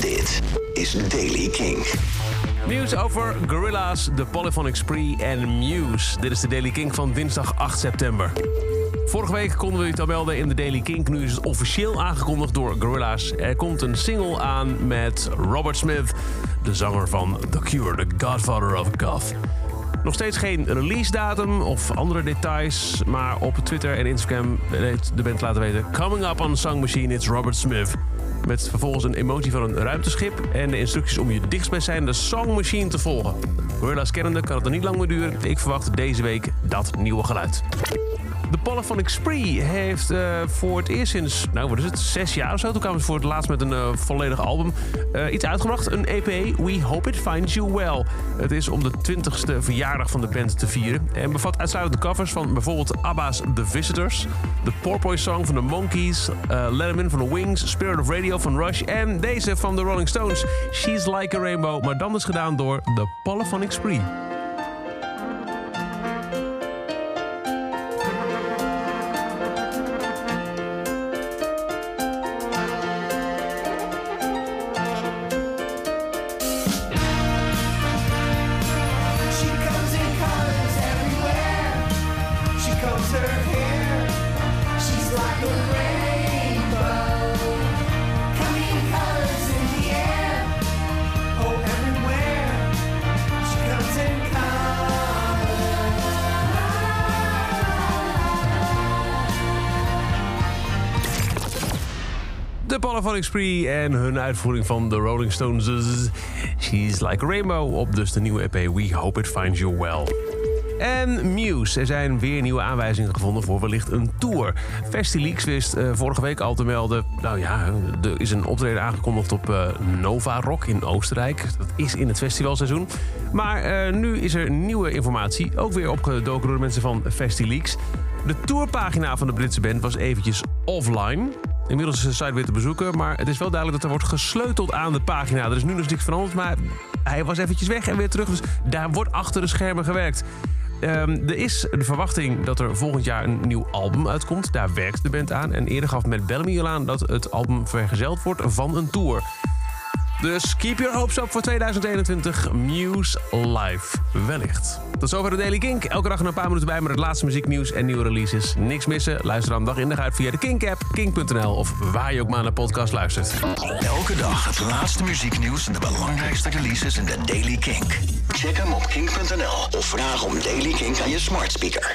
Dit is Daily King. Nieuws over Gorilla's, The Polyphonic Spree en Muse. Dit is de Daily King van dinsdag 8 september. Vorige week konden we het al melden in de Daily King. Nu is het officieel aangekondigd door Gorilla's. Er komt een single aan met Robert Smith, de zanger van The Cure, the godfather of goth. Nog steeds geen release datum of andere details, maar op Twitter en Instagram heeft de band laten weten: Coming up on Song Machine, it's Robert Smith. Met vervolgens een emoji van een ruimteschip en de instructies om je dichtstbijzijnde Song Machine te volgen. Gorilla's kennende kan het er niet lang meer duren. Ik verwacht deze week dat nieuwe geluid. De Polyphonic Spree heeft uh, voor het eerst sinds, nou wat is het, zes jaar of zo. Toen kwamen ze voor het laatst met een uh, volledig album. Uh, iets uitgebracht, een EP, We Hope It Finds You Well. Het is om de 20ste verjaardag van de band te vieren. En bevat uitsluitend covers van bijvoorbeeld ABBA's The Visitors. De Porpoise Song van de Monkees. Letterman van The Wings. Spirit of Radio van Rush. En deze van de Rolling Stones. She's Like a Rainbow. Maar dan is gedaan door de Polyphonic Spree. De Polyphonic Spree en hun uitvoering van de Rolling Stones. She's Like a Rainbow op dus de nieuwe EP We Hope It Finds You Well. En Muse. Er zijn weer nieuwe aanwijzingen gevonden voor wellicht een tour. Festileaks wist uh, vorige week al te melden... nou ja, er is een optreden aangekondigd op uh, Nova Rock in Oostenrijk. Dat is in het festivalseizoen. Maar uh, nu is er nieuwe informatie. Ook weer opgedoken door de mensen van Festileaks. De tourpagina van de Britse band was eventjes offline. Inmiddels is de site weer te bezoeken, maar het is wel duidelijk dat er wordt gesleuteld aan de pagina. Er is nu nog niks veranderd, maar hij was eventjes weg en weer terug. Dus daar wordt achter de schermen gewerkt. Um, er is de verwachting dat er volgend jaar een nieuw album uitkomt. Daar werkt de band aan. En eerder gaf Matt Bellamy al aan dat het album vergezeld wordt van een tour. Dus keep your hopes up voor 2021. Muse Live. Wellicht. Tot zover de Daily Kink. Elke dag een paar minuten bij met het laatste muzieknieuws en nieuwe releases. Niks missen. Luister dan dag in dag uit via de Kink-app, kink.nl of waar je ook maar naar podcast luistert. Elke dag het laatste muzieknieuws en de belangrijkste releases in de Daily Kink. Check hem op kink.nl of vraag om Daily Kink aan je smart speaker.